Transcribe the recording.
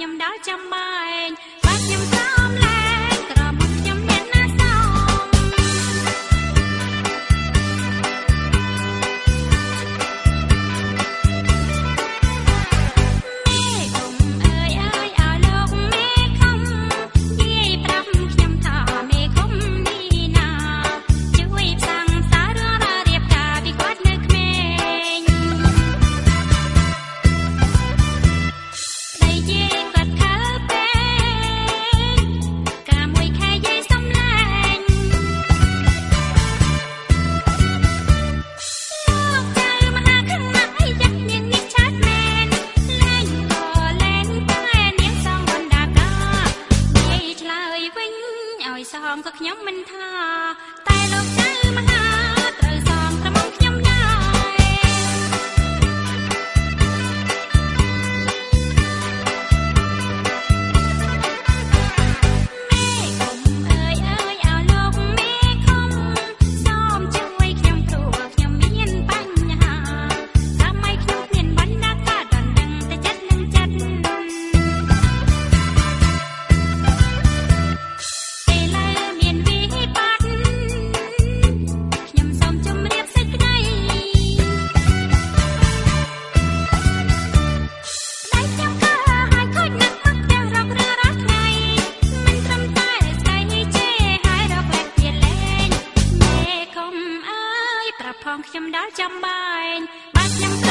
ខ្ញុំដល់ចាំម៉ែឯងបាទខ្ញុំ ឲ្យសងក៏ខ្ញុំមិនថាតែលោក ខ្ញុំដល់ចាំបែងបាទខ្ញុំ